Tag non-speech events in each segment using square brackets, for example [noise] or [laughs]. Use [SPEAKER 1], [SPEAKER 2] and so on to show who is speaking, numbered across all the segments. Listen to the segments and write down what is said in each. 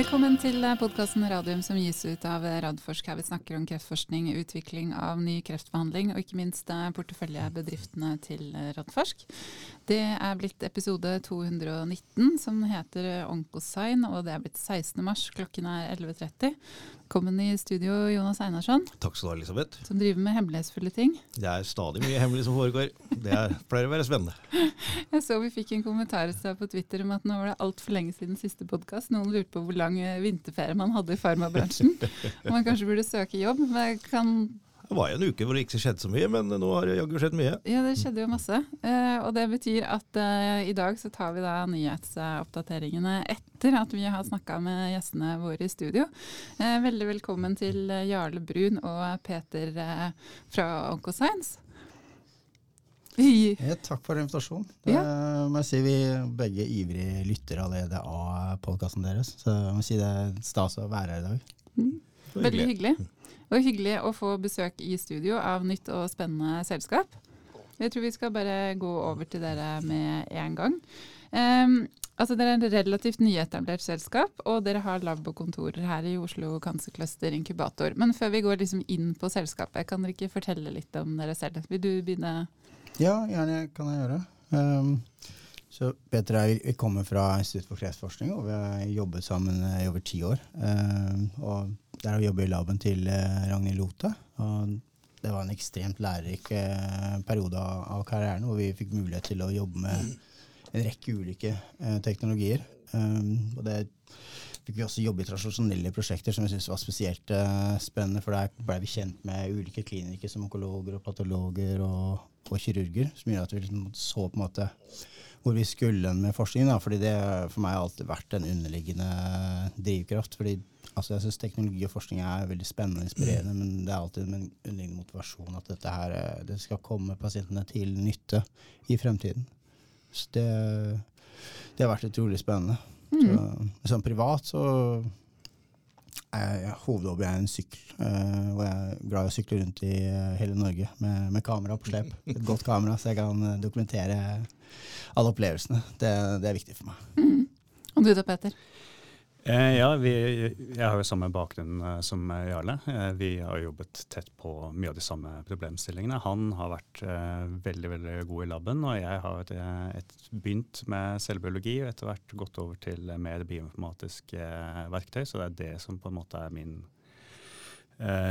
[SPEAKER 1] Velkommen til podkasten Radium som gis ut av Radforsk. Her vi snakker om kreftforskning, utvikling av ny kreftbehandling og ikke minst porteføljebedriftene til Radforsk. Det er blitt episode 219 som heter Onkosign, og det er blitt 16. mars. Klokken er 11.30. Velkommen i studio, Jonas Einarsson.
[SPEAKER 2] Takk skal du ha, Elisabeth.
[SPEAKER 1] Som driver med hemmelighetsfulle ting.
[SPEAKER 2] Det er stadig mye hemmelig som foregår. Det er, pleier å være spennende. [laughs]
[SPEAKER 1] Jeg så vi fikk en kommentar på Twitter om at nå var det altfor lenge siden siste podkast. Noen lurte på hvor lang vinterferie man hadde i farmabransjen. Om [laughs] man kanskje burde søke jobb. Men kan
[SPEAKER 2] det var jo en uke hvor det ikke skjedde så mye, men nå har det jaggu skjedd mye.
[SPEAKER 1] Ja, det skjedde jo masse. Eh, og det betyr at eh, i dag så tar vi da nyhetsoppdateringene etter at vi har snakka med gjestene våre i studio. Eh, veldig velkommen til Jarle Brun og Peter fra Oncoscience.
[SPEAKER 3] Ja, takk for invitasjonen. Det ja. må jeg si Vi begge ivrige lyttere allerede av podkasten deres. Så jeg må si det er stas å være her i dag.
[SPEAKER 1] Mm. Veldig hyggelig. Og hyggelig å få besøk i studio av nytt og spennende selskap. Jeg tror vi skal bare gå over til dere med en gang. Um, altså Dere er et relativt nyetablert selskap, og dere har lab og kontorer her i Oslo Cancer Cluster Inkubator. Men før vi går liksom inn på selskapet, kan dere ikke fortelle litt om dere selv? Vil du begynne?
[SPEAKER 3] Ja, gjerne kan jeg gjøre. Um, så Peter og jeg vi kommer fra Institutt for kreftforskning, og vi har jobbet sammen i over ti år. Um, og der har jobbe i laben til eh, Ragnhild Lote. og det var en ekstremt lærerik eh, periode av, karrieren hvor vi fikk mulighet til å jobbe med en rekke ulike eh, teknologier. Um, og det fikk vi også jobbe i tradisjonelle prosjekter som jeg syntes var spesielt spennende. For der ble vi kjent med ulike klinikere som onkologer og patologer og, og kirurger. Som gjør at vi liksom så på en måte hvor vi skulle med forskningen. Da, fordi det for meg har alltid vært en underliggende drivkraft. fordi altså jeg syns teknologi og forskning er veldig spennende og inspirerende, men det er alltid med en underliggende motivasjon at dette her, eh, det skal komme pasientene til nytte i fremtiden. Så det, det har vært utrolig spennende. Mm. Så, som privat så hovedhobby er en sykkel. Uh, og jeg er glad i å sykle rundt i uh, hele Norge med, med, kamera på slep. [laughs] Et godt kamera, så jeg kan uh, dokumentere alle opplevelsene. Det, det, er viktig for meg.
[SPEAKER 1] Mm. Og du da, Peter?
[SPEAKER 4] Eh, ja, vi, jeg har jo samme bakgrunn eh, som Jarle. Eh, vi har jobbet tett på mye av de samme problemstillingene. Han har vært eh, veldig veldig god i laben, og jeg har eh, et, begynt med selvbiologi og etter hvert gått over til mer bioinformatisk eh, verktøy. Så det er det som på en måte er min,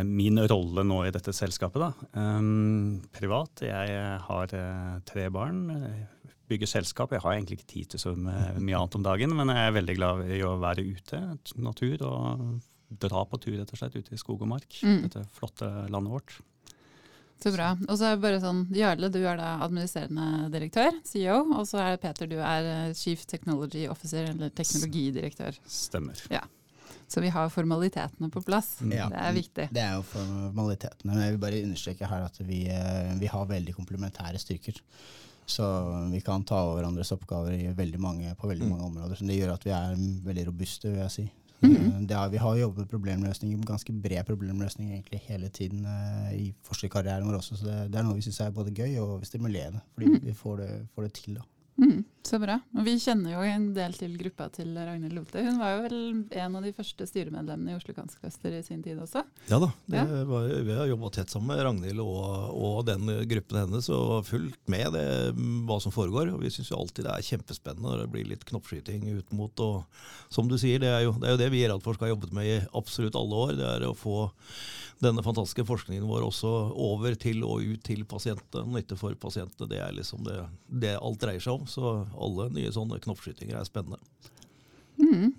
[SPEAKER 4] min rolle nå i dette selskapet. Um, privat, jeg har tre barn bygge selskap. Jeg har egentlig ikke tid til så mye annet om dagen, men jeg er veldig glad i å være ute, natur, og dra på tur rett og slett ute i skog og mark. Mm. Dette flotte landet vårt.
[SPEAKER 1] Så bra. Og så er det bare sånn, Jarle, du er da administrerende direktør, CEO, og så er Peter, du er eh, chief technology officer, eller teknologidirektør.
[SPEAKER 4] Stemmer.
[SPEAKER 1] Ja. Så vi har formalitetene på plass. Ja, det er viktig.
[SPEAKER 3] Det er jo formalitetene. Men jeg vil bare understreke her at vi, eh, vi har veldig komplementære styrker. Så vi kan ta over hverandres oppgaver veldig mange, på veldig mm. mange områder. Så det gjør at vi er veldig robuste, vil jeg si. Mm. Er, vi har jobbet med problemløsning, ganske bred problemløsning egentlig hele tiden uh, i forskerkarrieren vår også. Så det, det er noe vi syns er både gøy og stimulerende, fordi mm. vi får det, får det til. da.
[SPEAKER 1] Mm, så bra. Og vi kjenner jo en del til gruppa til Ragnhild Lote. Hun var jo vel en av de første styremedlemmene i Oslo Cancer Cluster i sin tid også?
[SPEAKER 2] Ja da, ja. Var, vi har jobba tett sammen med Ragnhild og, og, den gruppen hennes og fulgt med det, hva som foregår. Og vi syns jo alltid det er kjempespennende når det blir litt knoppskyting ut mot og Som du sier, det er jo det, er jo det vi i Radforsk har jobbet med i absolutt alle år. Det er å få denne fantastiske forskningen vår også over til og ut til pasientene, nytte for pasientene. Det er liksom det, det, alt dreier seg om. Så alle nye sånne knoppskytinger er spennende.
[SPEAKER 1] Mm.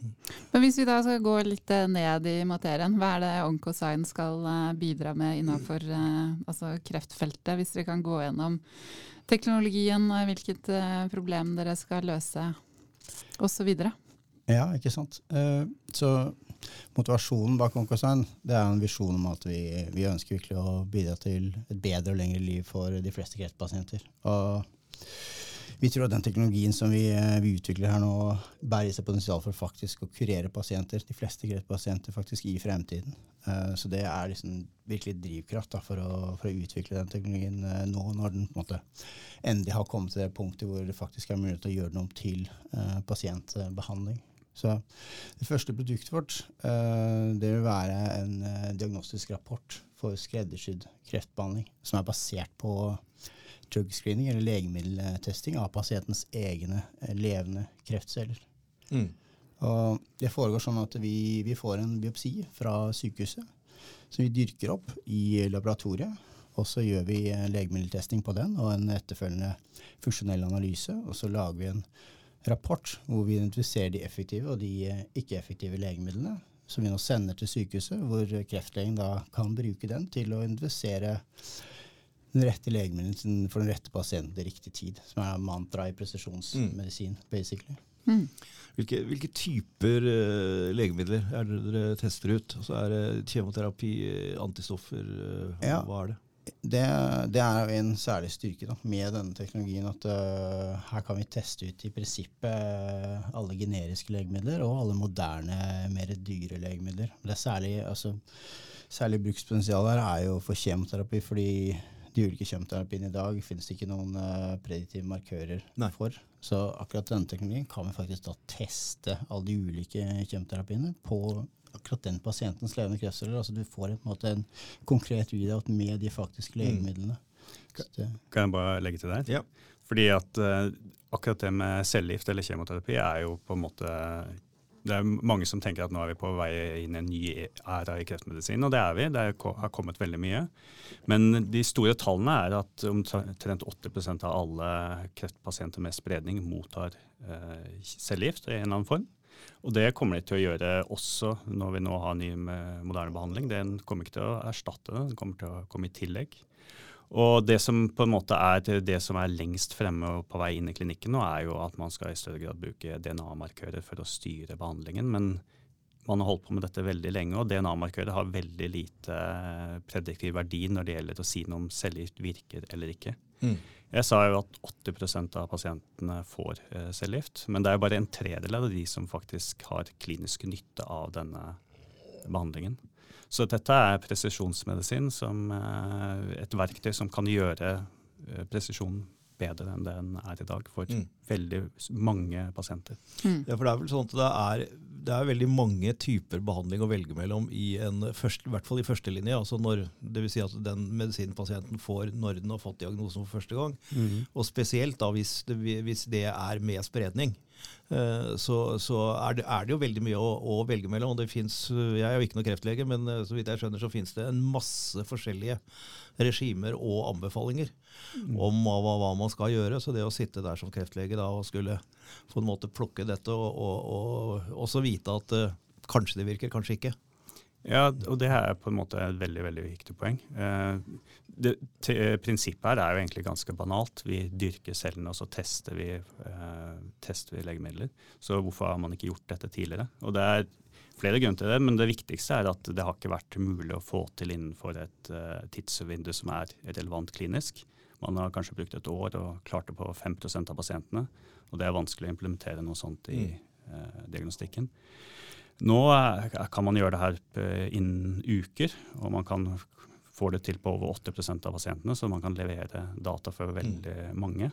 [SPEAKER 1] Men Hvis vi da skal gå litt eh, ned i materien, hva er det Oncosign skal eh, bidra med innenfor eh, altså kreftfeltet? Hvis dere kan gå gjennom teknologien, hvilket problem dere skal løse osv.
[SPEAKER 3] Ja, ikke sant. Så motivasjonen bak Onkosign det er en visjon om at vi, vi, ønsker virkelig å bidra til et bedre og lengre liv for de fleste kreftpasienter. Og vi tror at den teknologien som vi, vi utvikler her nå, bærer i seg potensial for faktisk å kurere pasienter, de fleste kreftpasienter faktisk i fremtiden. Uh, så det er liksom virkelig drivkraft da, for, å, for, å, utvikle den teknologien uh, nå, når den på en måte endelig har kommet til det punktet hvor det faktisk er mulig å gjøre noe til uh, pasientbehandling. Så det første produktet vårt uh, det vil være en uh, diagnostisk rapport for skreddersydd kreftbehandling, som er basert på drug screening, eller legemiddeltesting, av pasientens egne uh, levende kreftceller. Mm. Og det foregår sånn at vi, vi, får en biopsi fra sykehuset som vi dyrker opp i laboratoriet. Og så gjør vi legemiddeltesting på den og en etterfølgende funksjonell analyse. Og så lager vi en rapport hvor vi identifiserer de effektive og de eh, ikke-effektive legemidlene, som vi nå sender til sykehuset, hvor kreftlegen da kan bruke den til å identifisere den rette legemiddelen for den rette pasienten til riktig tid, som er mantra i presisjonsmedisin, mm. basically. Mm.
[SPEAKER 2] Hvilke, hvilke, typer uh, legemidler er det dere tester ut? Altså er det kjemoterapi, antistoffer, uh, ja. hva er det?
[SPEAKER 3] Det, det, er en særlig styrke da, med denne teknologien at uh, her kan vi teste ut i prinsippet uh, alle generiske legemidler og alle moderne, mer dyre legemidler. Det er særlig, altså, særlig brukspotensial her er jo for kjemoterapi, fordi de ulike kjemoterapiene i dag finnes det ikke noen uh, prediktive markører Nei. for. Så akkurat denne teknologien kan vi faktisk da teste alle de ulike kjemoterapiene på akkurat den pasientens levende kreftceller. Altså du får en, måte, en konkret readout med de faktiske mm. legemidlene.
[SPEAKER 4] Mm. Kan jeg bare legge til der?
[SPEAKER 2] Ja.
[SPEAKER 4] Fordi at uh, akkurat det med cellegift eller kjemoterapi er jo på en måte det er mange som tenker at nå er vi på vei inn i en ny æra i kreftmedisin, og det er vi. Det har kommet veldig mye. Men de store tallene er at omtrent 80% av alle kreftpasienter med spredning mottar eh, cellegift i en eller annen form. Og det kommer de til å gjøre også når vi nå har ny moderne behandling. Den kommer ikke til å erstatte det, den kommer til å komme i tillegg. Og det som på en måte er det som er lengst fremme og på vei inn i klinikken nå, er jo at man skal i større grad bruke DNA-markører for å styre behandlingen. Men man har holdt på med dette veldig lenge, og DNA-markører har veldig lite prediktiv verdi når det gjelder å si noe om cellegift virker eller ikke. Mm. Jeg sa jo at 80% av pasientene får eh, cellegift, men det er jo bare en tredel av de som faktisk har klinisk nytte av denne behandlingen. Så dette er presisjonsmedisin som eh, et verktøy som kan gjøre eh, presisjon bedre enn den er i dag for mm. veldig mange pasienter.
[SPEAKER 2] Mm. Ja, for det er vel sånn at det er, det er, veldig mange typer behandling å velge mellom, i, en først, i hvert fall i førstelinje. Altså når, det vil si at den medisinpasienten får når den har fått diagnosen for første gang. Mm. Og spesielt da hvis det, hvis det er med spredning. Eh, så, så er, det, er, det, jo veldig mye å, å velge mellom. og det finnes, Jeg er jo ikke noen kreftlege, men eh, så vidt jeg skjønner så finnes det en masse forskjellige regimer og anbefalinger mm. om hva, hva, man skal gjøre. Så det å sitte der som kreftlege da, og skulle på en måte plukke dette og, og, og også vite at uh, kanskje det virker, kanskje ikke.
[SPEAKER 4] Ja, og det er på en måte et veldig veldig viktig poeng. Eh, det, til, prinsippet her er jo egentlig ganske banalt. Vi dyrker cellene, og så tester vi, eh, tester vi, legemidler. Så hvorfor har man ikke gjort dette tidligere? Og Det er flere grunner til det, men det viktigste er at det har ikke vært mulig å få til innenfor et eh, tidsvindu som er relevant klinisk. Man har kanskje brukt et år og klart det på 5% av pasientene. Og det er vanskelig å implementere noe sånt i eh, diagnostikken. Nå kan man gjøre det her eh, innen uker, og man kan få det til på over 80% av pasientene, så man kan levere data for veldig mange.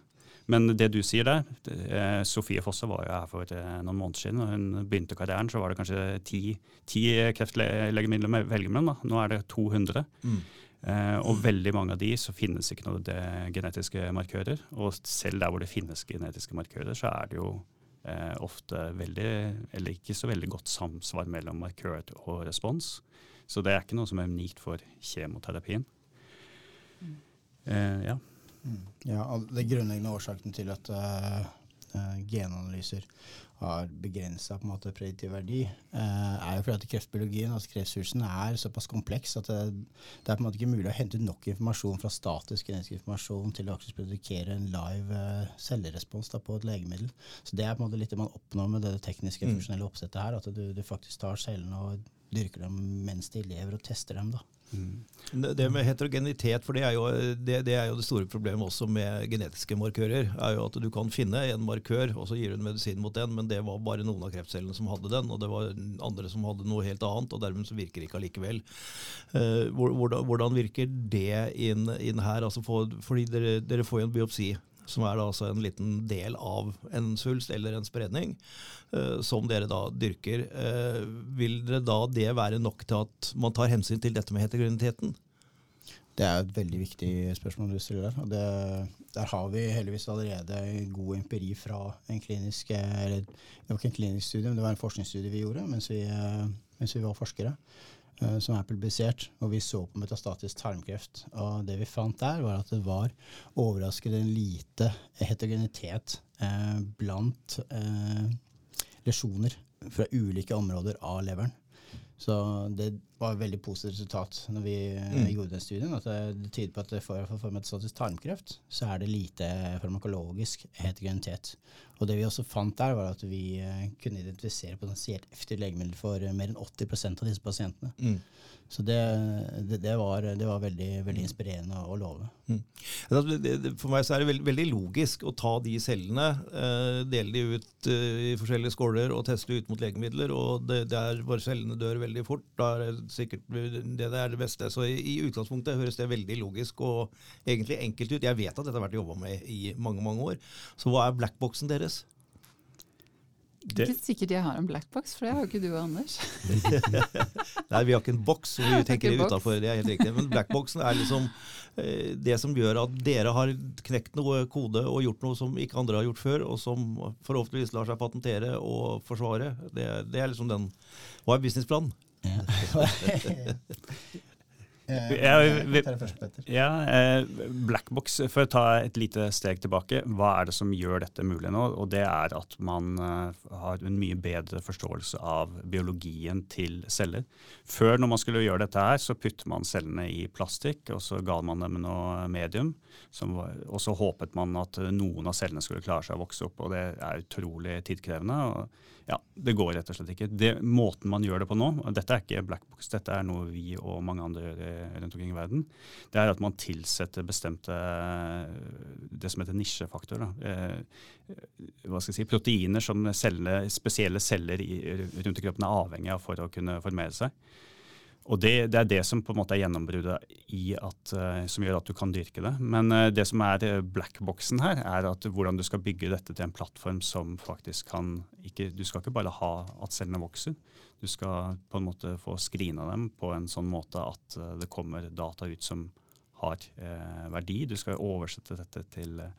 [SPEAKER 4] Men det du sier der eh, Sofie Fosse var jo her for eh, noen måneder siden. og Hun begynte karrieren, så var det kanskje ti, ti kreftlegemidler med velge mellom. Nå er det 200. Mm. Eh, og veldig mange av de så finnes ikke noen genetiske markører. Og selv der hvor det finnes genetiske markører, så er det jo eh, ofte veldig, eller ikke så veldig godt samsvar mellom markør og respons. Så det er ikke noe som er unikt for kjemoterapien. Mm. Eh, ja.
[SPEAKER 3] Mm. ja, Det grunnleggende årsaken til at uh, genanalyser har begrensa prediktiv verdi, eh, er jo fordi at kreftbiologien, altså kreftsursen, er såpass kompleks at det, det, er på en måte ikke mulig å hente nok informasjon fra statisk genetisk informasjon til å produsere en live eh, cellerespons da, på et legemiddel. Så Det er på en måte litt det man oppnår med det tekniske, mm. funksjonelle oppsettet her. At du, du faktisk tar cellene og dyrker dem mens de lever, og tester dem. da.
[SPEAKER 2] Mm. Det med heterogenitet, for det er, jo, det, det er, jo, det store problemet også med genetiske markører. er jo At du kan finne en markør, og så gir du en medisin mot den, men det var bare noen av kreftcellene som hadde den, og det var andre som hadde noe helt annet, og dermed så virker det ikke allikevel. Eh, hvordan, virker det inn, inn her? Altså for, fordi dere, dere, får jo en biopsi som er da altså en liten del av en svulst eller en spredning, uh, som dere da dyrker. Uh, vil dere da det være nok til at man tar hensyn til dette med heterogeniteten?
[SPEAKER 3] Det er et veldig viktig spørsmål du stiller der. det, Der har vi heldigvis allerede god empiri fra en klinisk eller Det var ikke en klinisk studie, men det var en forskningsstudie vi gjorde mens vi, mens vi var forskere. Eh, som er publisert, og vi så på metastatisk tarmkreft. Og det vi fant der, var at det var overraskende lite heterogenitet eh, blant eh, lesjoner fra ulike områder av leveren. Så det var et veldig positivt resultat når vi mm. gjorde den studien. at Det, tyder på at for, for, for metastatisk tarmkreft så er det lite farmakologisk heterogenitet. Og det vi også fant der, var at vi uh, kunne identifisere potensielt effektivt legemiddel for uh, mer enn 80% av disse pasientene. Mm. Så det, det, det, var, det var, veldig, veldig inspirerende å love. Mm.
[SPEAKER 2] For meg så er det veldig, veldig logisk å ta de cellene, eh, dele de ut eh, i forskjellige skåler og teste ut mot legemidler. og det, Der hvor cellene dør veldig fort, da er det sikkert det, det er det beste. Så i, i, utgangspunktet høres det veldig logisk og egentlig enkelt ut. Jeg vet at dette har vært jobba med i mange, mange år. Så hva er blackboxen deres?
[SPEAKER 1] Det er ikke sikkert jeg har en blackbox, for det har jo ikke du og Anders. [laughs]
[SPEAKER 2] Nei, vi har ikke en boks så vi [laughs] tenker utafor, det er helt riktig. Men blackboxen er liksom eh, det som gjør at dere har knekt noe kode og gjort noe som ikke andre har gjort før, og som forhåpentligvis lar seg patentere og forsvare. Det, det er liksom den Hva er businessplanen?
[SPEAKER 4] Eh, ja, ja, eh, Blackbox, for å ta et lite steg tilbake, hva er det som gjør dette mulig nå? Og det er at man uh, har en mye bedre forståelse av biologien til celler. Før, når man skulle gjøre dette her, så puttet man cellene i plastikk, og så ga man dem noe medium. Og så håpet man at noen av cellene skulle klare seg å vokse opp, og det er utrolig tidkrevende. og ja, Det går rett og slett ikke. Det, måten man gjør det på nå, og dette er ikke black box, dette er noe vi og mange andre gjør rundt omkring i verden, det er at man tilsetter bestemte det som heter nisjefaktor. Eh, hva skal jeg si, Proteiner som cellene, spesielle celler i, rundt i kroppen er avhengig av for å kunne formere seg. Og det, det, er det som på en måte er gjennombruddet at, uh, som gjør at du kan dyrke det. Men uh, det som er uh, blackboxen her, er at hvordan du skal bygge dette til en plattform som faktisk kan ikke, Du skal ikke bare ha at cellene vokser. Du skal på en måte få screena dem på en sånn måte at det kommer data ut som har verdi. Du skal oversette dette til uh,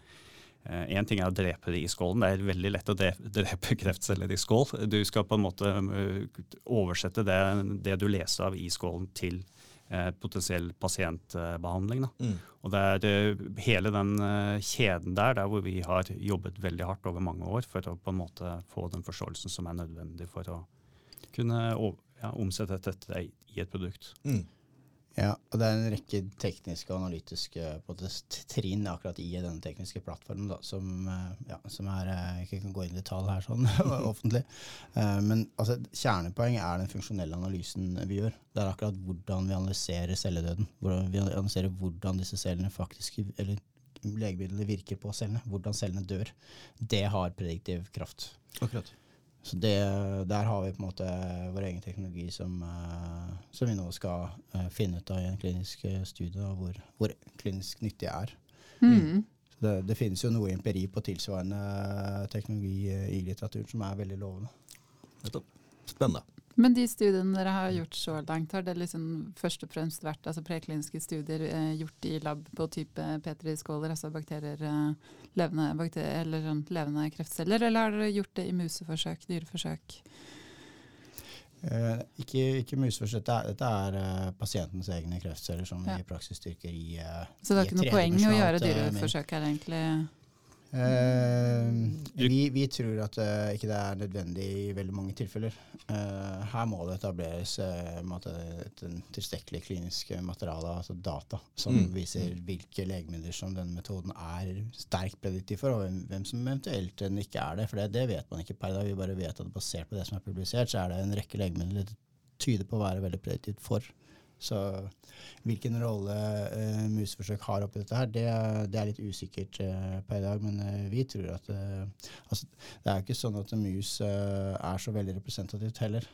[SPEAKER 4] Én eh, ting er å drepe det i skålen. Det er veldig lett å [laughs] drepe kreftceller i skål. Du skal på en måte eh, oversette det, det du leser av i skålen til eh, potensiell pasientbehandling. Mm. Og det er hele den kjeden der, der hvor vi har jobbet veldig hardt over mange år for å på en måte få den forståelsen som er nødvendig for å kunne ja, omsette dette i et produkt. Mm.
[SPEAKER 3] Ja, og det er en rekke tekniske og analytiske trinn akkurat i denne tekniske plattformen da, som, eh, ja, som er Jeg kan ikke gå inn i detalj her sånn [laughs] offentlig. Uh, men altså, kjernepoenget er den funksjonelle analysen vi gjør. Det er akkurat hvordan vi analyserer celledøden. Hvordan vi analyserer hvordan disse cellene faktisk eller legemidlene virker på cellene. Hvordan cellene dør. Det har prediktiv kraft.
[SPEAKER 2] Akkurat.
[SPEAKER 3] Så det, der har vi på en måte vår egen teknologi som, uh, som vi nå skal uh, finne ut av i en klinisk eh, studie, av hvor, hvor, klinisk nyttig er. Mm. Det, det, finnes jo noe empiri på tilsvarende teknologi i litteraturen som er veldig lovende.
[SPEAKER 2] Spennende.
[SPEAKER 1] Men de studiene dere har gjort så langt, har det liksom først og fremst vært altså prekliniske studier eh, gjort i lab på type petriskåler, altså bakterier, eh, levende, bakterier, eller sånn levende kreftceller, eller har dere gjort det i museforsøk, dyreforsøk?
[SPEAKER 3] Eh, ikke, ikke museforsøk. Dette er, dette er uh, pasientens egne kreftceller som ja. i praksis styrker i uh,
[SPEAKER 1] Så det er ikke noe poeng å gjøre dyreforsøk her, egentlig?
[SPEAKER 3] Uh, vi, vi, tror at uh, ikke det er nødvendig i veldig mange tilfeller. Uh, her må det etableres et tilstrekkelig klinisk materiale, altså data, som mm. viser hvilke legemidler som denne metoden er sterkt prediktiv for, og hvem, hvem som eventuelt den ikke er det. For det, det, vet man ikke per dag. Vi bare vet at basert på det som er publisert, så er det en rekke legemidler det tyder på å være veldig prediktivt for. Så hvilken rolle uh, museforsøk har oppi dette, her, det, det, er litt usikkert uh, per i dag. Men uh, vi tror at altså, Det er jo ikke sånn at mus er så veldig representativt heller.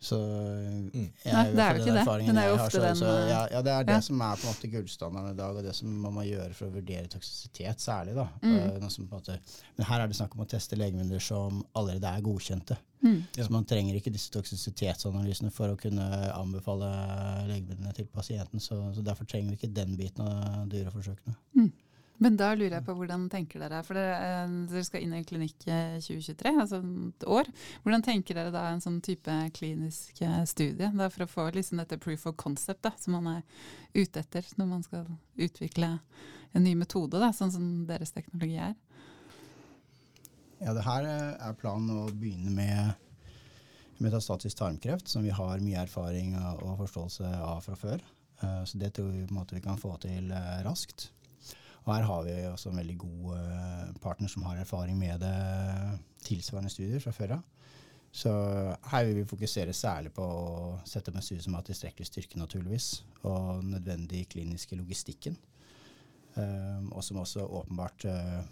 [SPEAKER 3] Så mm.
[SPEAKER 1] jeg, Nei, det er jo ikke det. Den er jo ofte har, så, den
[SPEAKER 3] ja, ja, det er det ja. som er på en måte gullstandarden i dag, og det som man må gjøre for å vurdere toksisitet særlig. da. Mm. Måte, men her er det snakk om å teste legemidler som allerede er godkjente. Mm. Så man trenger ikke disse toksisitetsanalysene for å kunne anbefale legemidlene til pasienten. Så, så derfor trenger vi ikke den biten av dyreforsøkene. Mm.
[SPEAKER 1] Men da lurer jeg på hvordan tenker dere, for dere, eh, dere skal inn i klinikk 2023, altså et år. Hvordan tenker dere da en sånn type klinisk eh, studie da, for å få liksom dette proof of concept da, som man er ute etter når man skal utvikle en ny metode, da, sånn som deres teknologi er?
[SPEAKER 3] Ja, det her eh, er planen å begynne med metastatisk tarmkreft, som vi har mye erfaring og forståelse av fra før. Så det tror vi måte vi kan få til raskt. Og her har vi også en veldig god uh, partner som har erfaring med det tilsvarende studier fra før av. Så her vil vi fokusere særlig på å sette opp en studie som har tilstrekkelig styrke, naturligvis, og nødvendig kliniske logistikken. Um, og som også åpenbart uh,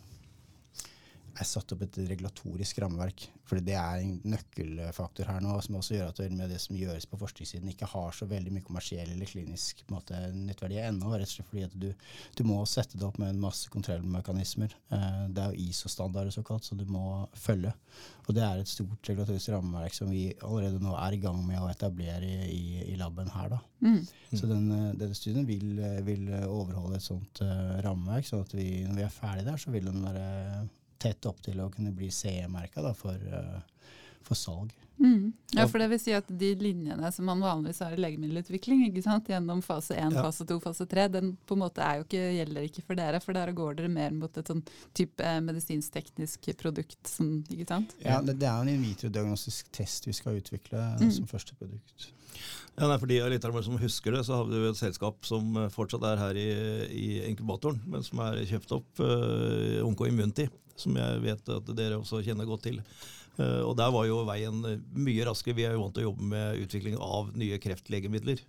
[SPEAKER 3] er satt opp et regulatorisk rammeverk. For det er en nøkkelfaktor her nå, som også gjør at det som gjøres på forskningssiden, ikke har så veldig mye kommersiell eller klinisk måte, nyttverdi ennå. Rett og slett fordi at du, du, må sette det opp med en masse kontrollmekanismer. Eh, det er jo ISO-standarder såkalt, så du må følge. Og det er et stort regulatorisk rammeverk som vi allerede nå er i gang med å etablere i, i, laben her. da. Mm. Så den, eh, denne studien vil, vil, overholde et sånt uh, rammeverk, sånn at vi, når vi er ferdig der, så vil den være tett opp til å kunne bli CE-merka for, uh, for, salg.
[SPEAKER 1] Mm. Ja, for det vil si at de linjene som man vanligvis har i legemiddelutvikling, ikke sant? gjennom fase 1, ja. fase 2, fase 3, den på en måte jo ikke, gjelder ikke for dere. For der går dere mer mot et sånn type eh, medisinsk-teknisk produkt. Sånn, ikke sant?
[SPEAKER 3] Ja, det, det er en in vitro-diagnostisk test vi skal utvikle mm. som første produkt.
[SPEAKER 2] Ja, nei, for de av lytterne som husker det, så har vi et selskap som eh, fortsatt er her i, i inkubatoren, men som er kjøpt opp, uh, Onco Immunity som jeg vet at dere også kjenner godt til. Uh, og Der var jo veien mye raskere. Vi er jo vant til å jobbe med utvikling av nye kreftlegemidler.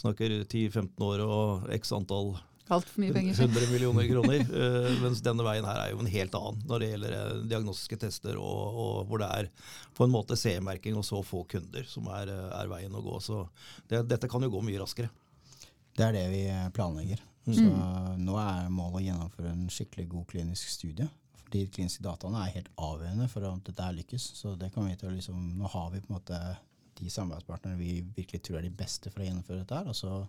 [SPEAKER 2] Snakker 10-15 år og x antall
[SPEAKER 1] Altfor mye penger.
[SPEAKER 2] 100 millioner kroner. Uh, mens denne veien her er jo en helt annen når det gjelder uh, diagnostiske tester, og, og, hvor det er på en måte CE-merking og så få kunder som er, er veien å gå. Så det, dette kan jo gå mye raskere.
[SPEAKER 3] Det er det vi planlegger. Mm. Nå er målet å gjennomføre en skikkelig god klinisk studie de kliniske dataene er helt avgjørende for at dette lykkes. Så det kan vi til liksom, Nå har vi på en måte de samarbeidspartnerne vi virkelig tror er de beste for å gjennomføre dette. her, og så,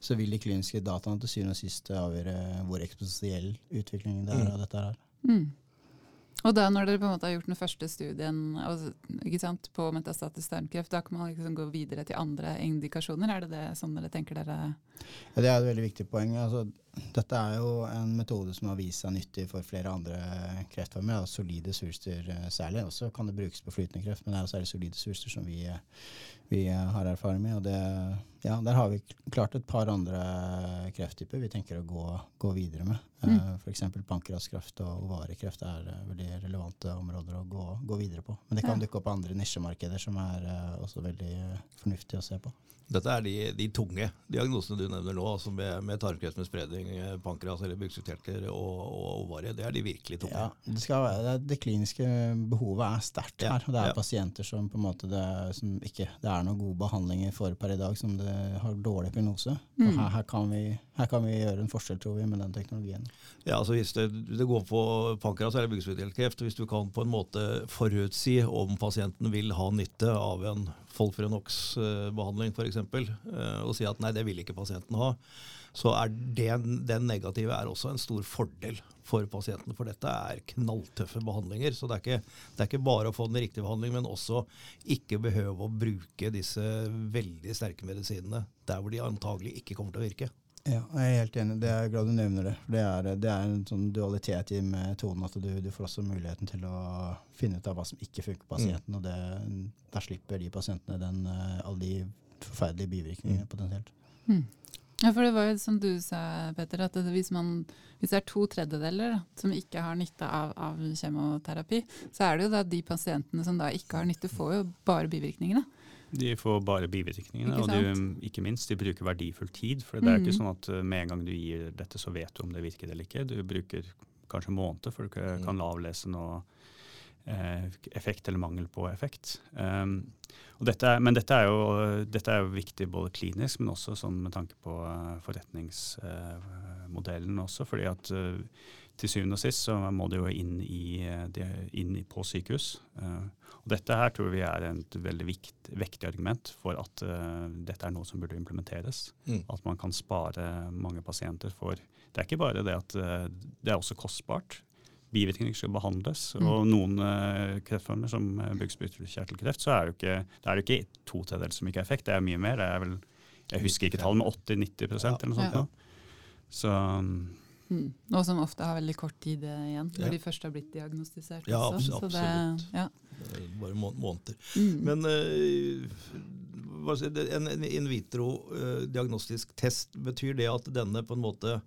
[SPEAKER 3] så vil de kliniske dataene til syvende og sist avgjøre hvor eksponentiell utvikling det er mm. av dette her. Mm.
[SPEAKER 1] Og da når dere på en måte har gjort den første studien sant, på metastatisk tarmkreft, da kan man liksom gå videre til andre indikasjoner? Er det det sånn dere tenker dere
[SPEAKER 3] Ja, Det er et veldig viktig poeng. Altså, dette er jo en metode som har vist seg nyttig for flere andre kreftformer. Ja, solide svulster eh, særlig. Også kan det brukes på flytende kreft, men det er jo særlig solide svulster som vi, vi har erfaring med. og det, ja, Der har vi klart et par andre krefttyper vi tenker å gå, gå videre med. Mm. F.eks. pankraskreft og ovarekreft er veldig relevante områder å gå, gå, videre på. Men det kan ja. dukke opp andre nisjemarkeder som er også veldig fornuftig å se på.
[SPEAKER 2] Dette er de, de, tunge diagnosene du nevner nå, altså med, med tarmkreft med spredning, pankras eller bukspyttkjertler og, og ovarie. Det er de virkelig tunge.
[SPEAKER 3] Ja, det, være, det, det kliniske behovet er sterkt her. og Det er ja. pasienter som på en måte det, som ikke det er noen gode behandlinger for per i dag, som har dårlig prognose. Mm. Her, her, kan vi, her, kan vi, gjøre en forskjell, tror vi, med den teknologien.
[SPEAKER 2] Ja, altså Hvis det, det går på pankras eller bukspyttkjertelkreft, hvis du kan på en måte forutsi om pasienten vil ha nytte av en Folfrenox-behandling f.eks., eh, og si at nei, det vil ikke pasienten ha, så er det, den negative er også en stor fordel for pasienten. For dette er knalltøffe behandlinger. Så det er, ikke, det er ikke bare å få den riktige behandlingen, men også ikke behøve å bruke disse veldig sterke medisinene der hvor de antagelig ikke kommer til å virke.
[SPEAKER 3] Ja, jeg er helt enig. Det er glad du nevner det. Det er, det er en sånn dualitet i metoden at du, du, får også muligheten til å finne ut av hva som ikke funker på pasienten. Mm. og det, Der slipper de pasientene den, eh, alle de forferdelige bivirkningene mm. potensielt. Mm.
[SPEAKER 1] Ja, for det var jo som du sa, Petter, at hvis, man, hvis det er to tredjedeler da, som ikke har nytte av, av, kjemoterapi, så er det jo da de pasientene som da ikke har nytte, får jo bare bivirkningene.
[SPEAKER 4] De får bare bivirkningene, og de, ikke minst de bruker verdifull tid. For det er mm. ikke sånn at eh, med en gang du gir dette, så vet du om det virker eller ikke. Du bruker kanskje måneder før du kan mm. avlese noe effekt eller mangel på effekt. Um, dette er, men dette er, jo, dette er, jo, viktig både klinisk, men også sånn med tanke på forretningsmodellen også. fordi at til syvende og sist så må det jo inn, i, inn på sykehus. Og dette her tror vi er et veldig vikt, vektig argument for at uh, dette er noe som burde implementeres. Mm. At man kan spare mange pasienter for Det er ikke bare det at uh, det er også kostbart. Bivirkninger skal behandles. Mm. Og noen uh, kreftformer, som bukspyttkjertelkreft, så er det ikke, det er jo ikke to tredjedeler som ikke har effekt. Det er mye mer. Det er vel, jeg husker ikke tallet, men 80-90 ja. eller noe sånt. Ja. Så um,
[SPEAKER 1] Mm. Og som ofte har veldig kort tid igjen, når ja. de først har blitt diagnostisert.
[SPEAKER 2] Ja, også. absolutt. Det, ja. Bare må måneder. Mm. Men uh, en in vitro-diagnostisk uh, test, betyr det at denne på en måte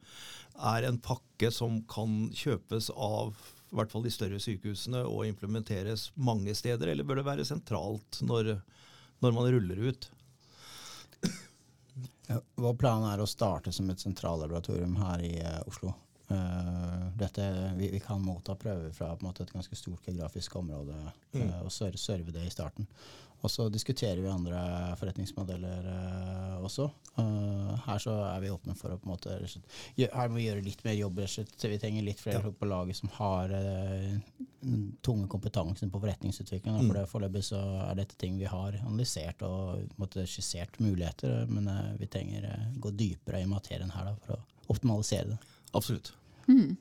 [SPEAKER 2] er en pakke som kan kjøpes av i hvert fall de større sykehusene og implementeres mange steder, eller bør det være sentralt når, når man ruller ut?
[SPEAKER 3] Vår plan er å starte som et sentrallaboratorium her i uh, Oslo. Uh, dette, vi, vi, kan motta prøver fra måte, et ganske stort geografisk område uh, mm. og serve, serve det i starten. Og så diskuterer vi andre forretningsmodeller uh, også. Uh, her så er vi åpne for å på en måte Her må vi gjøre litt mer jobb. Vi trenger litt flere folk på laget som har uh, tunge kompetansen på forretningsutvikling. Mm. For Foreløpig så er dette ting vi har analysert og måte, skissert muligheter, men vi trenger gå dypere i materien her da, for å optimalisere det.
[SPEAKER 2] Absolutt.
[SPEAKER 1] Mm.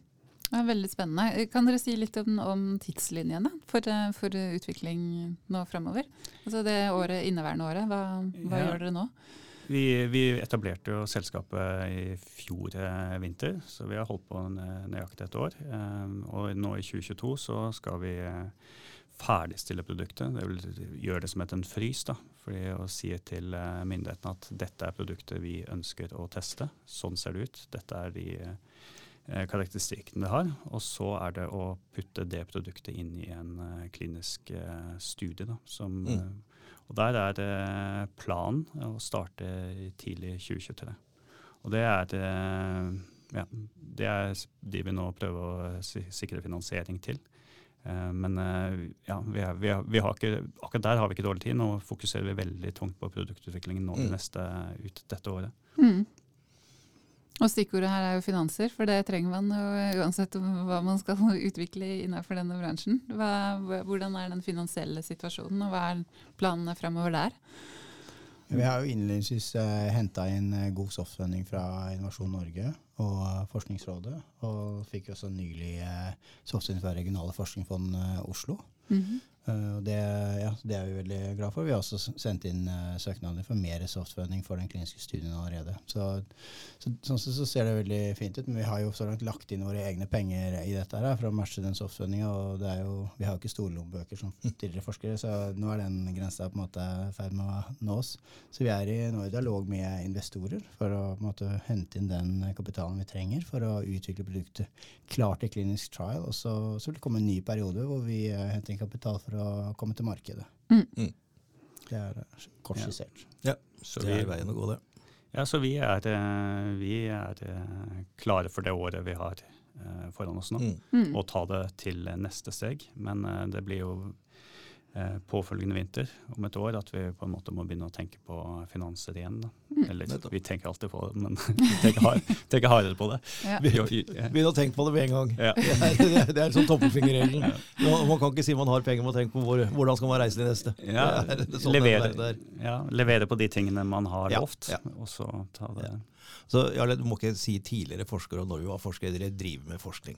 [SPEAKER 1] Er veldig spennende. Kan dere si litt om, om tidslinjene for, eh, for, utvikling nå framover? Altså det året, inneværende året, hva, hva ja. gjør dere nå?
[SPEAKER 4] Vi, vi, etablerte jo selskapet i fjor eh, vinter, så vi har holdt på nøyaktig et år. Um, og nå i 2022 så skal vi ferdigstille produktet. Det vil gjøre det som et en frys. da, fordi å si til myndighetene at dette er produktet vi ønsker å teste. Sånn ser det ut. Dette er de Eh, karakteristikkene det har. Og så er det å putte det produktet inn i en uh, klinisk uh, studie. Da, som, mm. uh, og der er det planen å starte tidlig 2023. Og det er, ja, det er de vi nå prøver å sikre finansiering til. Men ja, vi er, vi er, vi har ikke, akkurat der har vi ikke dårlig tid. Nå fokuserer vi veldig tungt på produktutviklingen nå mm. det neste, ut dette året. Mm.
[SPEAKER 1] Og stikkordet her er jo finanser, for det trenger man jo uansett hva man skal [laughs] utvikle innenfor denne bransjen. Hva, hvordan er den finansielle situasjonen, og hva er planene fremover der?
[SPEAKER 3] Vi har jo innledningsvis eh, henta inn uh, god softfunding fra Innovasjon Norge og uh, Forskningsrådet. Og fikk også nylig eh, softfunding fra Regionale forskningsfond Oslo. Mm -hmm. Uh, det, ja, det, er vi veldig glad for. Vi har også sendt inn uh, søknader for mer softfunding for den kliniske studien allerede. Så, så, sånn så ser det veldig fint ut, men vi har jo så langt lagt inn våre egne penger i dette her for å matche den softfundinga. Vi har jo ikke store lommebøker som [laughs] tidligere forskere, så nå er den grensa på en måte i ferd med å nås. Så vi er i, nå i dialog med investorer for å måte hente inn den kapitalen vi trenger for å utvikle produktet klart til klinisk trial. Og så, så vil det komme en ny periode hvor vi uh, henter inn kapital for for å komme til markedet. Mm. mm. Det er eh, kort skissert.
[SPEAKER 2] Ja. ja, så det er veien å gå, det.
[SPEAKER 4] Ja, så vi er, eh, vi er eh, klare for det året vi har foran oss nå, mm. mm. og ta det til neste steg. Men det blir jo påfølgende vinter om et år at vi på en måte må begynne å tenke på finanser igjen. Mm. Eller vi tenker alltid på det, men vi [laughs] tenker, hard, tenker hardere på det.
[SPEAKER 2] Ja. Begynn å tenke på det med en gang. Ja. [laughs] det, er, det er sånn tommelfingerregelen. Ja. Man kan ikke si man har penger, man tenker på hvor, hvordan skal man reise til neste.
[SPEAKER 4] Ja, [laughs] sånn levere, ja, levere, på de tingene man har lovt, og så ta det.
[SPEAKER 2] Så Jarle, du må ikke si tidligere forskere og når vi var forskere. dere driver med forskning.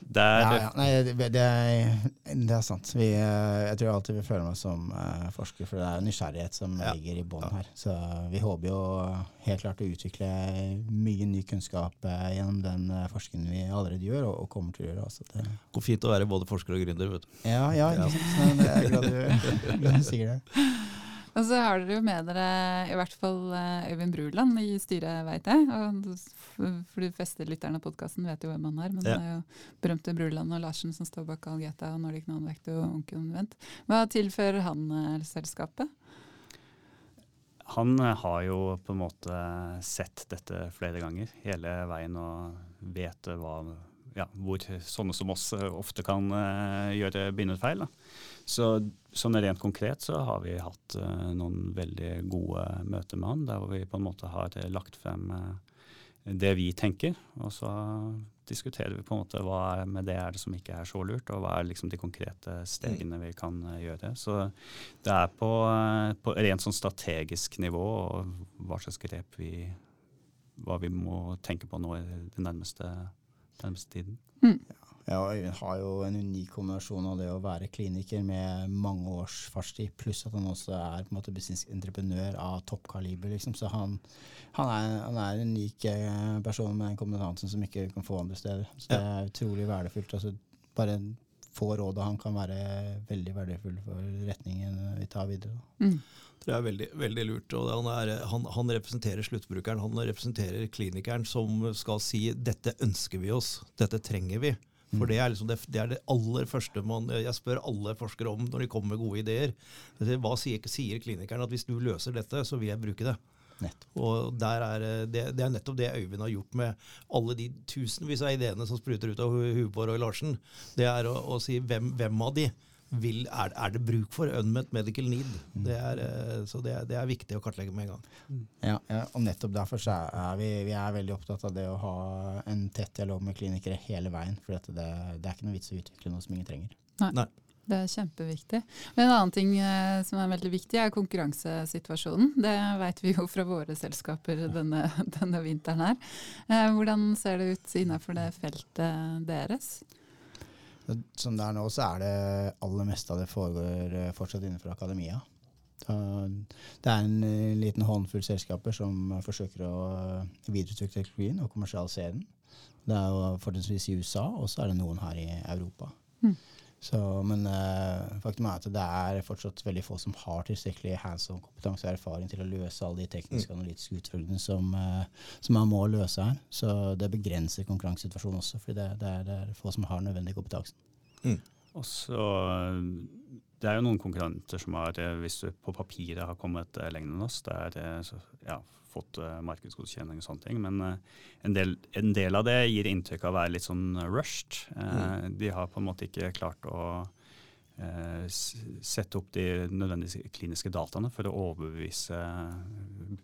[SPEAKER 3] Det er, ja, ja. Nei, det, det, er, det, er, sant. Vi, eh, jeg tror alltid vi føler meg som uh, forsker, for det er nysgjerrighet som ja. ligger i bånn her. Så vi håper jo helt klart å utvikle mye ny kunnskap uh, gjennom den uh, forskningen vi allerede gjør, og, og kommer til å gjøre. Altså, det
[SPEAKER 2] går fint å være både forsker og gründer. vet du.
[SPEAKER 3] Ja, ja, ja. Sånn, jeg er glad du, [laughs] glad du sier det.
[SPEAKER 1] Og så har dere jo med dere i hvert fall eh, Øyvind Bruland i styret, veit jeg. Og for de fleste lytterne av podkasten vet jo hvem han er, men ja. det er jo berømte Bruland og Larsen som står bak Algeta og Nordic Nonvect og Onkel Hva tilfører han eh, selskapet?
[SPEAKER 4] Han eh, har jo på en måte sett dette flere ganger hele veien og vet hva ja, hvor sånne som oss ofte kan gjøre bindefeil. Så sånn rent konkret så har vi hatt noen veldig gode møter med han, der vi på en måte har lagt frem det vi tenker. Og så diskuterer vi på en måte hva er med det er det som ikke er så lurt, og hva er liksom de konkrete stegene vi kan gjøre. Så det er på, på rent sånn strategisk nivå og hva slags grep vi hva vi må tenke på nå i det nærmeste, nærmeste tiden. Mm.
[SPEAKER 3] Ja, Øyvind har jo en unik kombinasjon av det å være kliniker med mange års fartstid, pluss at han også er på en måte businessentreprenør av toppkaliber. Liksom. Så han, han, er, han, er, en unik eh, person med den kompetansen som ikke kan få andre steder. Så det er utrolig verdifullt. Altså, bare få råd av han kan være veldig verdifull for retningen vi tar videre. Mm.
[SPEAKER 2] Det er veldig, veldig lurt. og han, er, han, han, representerer sluttbrukeren. Han representerer klinikeren som skal si 'dette ønsker vi oss', 'dette trenger vi'. For det er, liksom det, det, er det aller første man, jeg spør alle forskere om når de kommer med gode ideer. Hva sier, sier klinikeren? At hvis du løser dette, så vil jeg bruke det. Nettopp. Og er, det, det, er nettopp det Øyvind har gjort med alle de tusenvis av ideene som spruter ut av huet på Roy Larsen. Det er å, å si hvem, hvem av de vil, er, er, det bruk for unmet medical need? Mm. Det er, eh, så det er, det er, viktig å kartlegge med en gang.
[SPEAKER 3] Mm. Ja, ja, og nettopp derfor er vi, vi er veldig opptatt av det å ha en tett dialog med klinikere hele veien. For det, det, er ikke noe vits å utvikle noe som ingen trenger.
[SPEAKER 1] Nei. Nei. Det er kjempeviktig. Men En annen ting eh, som er veldig viktig, er konkurransesituasjonen. Det vet vi jo fra våre selskaper denne, [laughs] denne vinteren her. Eh, hvordan ser det ut innenfor det feltet deres?
[SPEAKER 3] Som det er nå, så er det aller meste av det foregår eh, fortsatt innenfor akademia. Det er en eh, liten håndfull selskaper som forsøker å eh, videreutvikle teknologien og kommersialisere den. Det er jo fortrinnsvis i USA, og så er det noen her i Europa. Mm. Så, men uh, faktum er at det er fortsatt veldig få som har tilstrekkelig hands on kompetanse og erfaring til å løse alle de tekniske og mm. analytiske utfordringene som, uh, som, man må løse her. Så det begrenser konkurransesituasjonen også, for det, det, det, er få som har nødvendig kompetanse.
[SPEAKER 4] Mm. Og så Det er jo noen konkurrenter som har, hvis du på papiret har kommet lenger enn oss, det er så, ja, fått uh, markedsgodkjenning og sånne ting. Men uh, en, del, en, del, av det gir inntrykk av å være litt sånn rushed. Uh, mm. De har på en måte ikke klart å sette opp de nødvendige kliniske dataene for å overbevise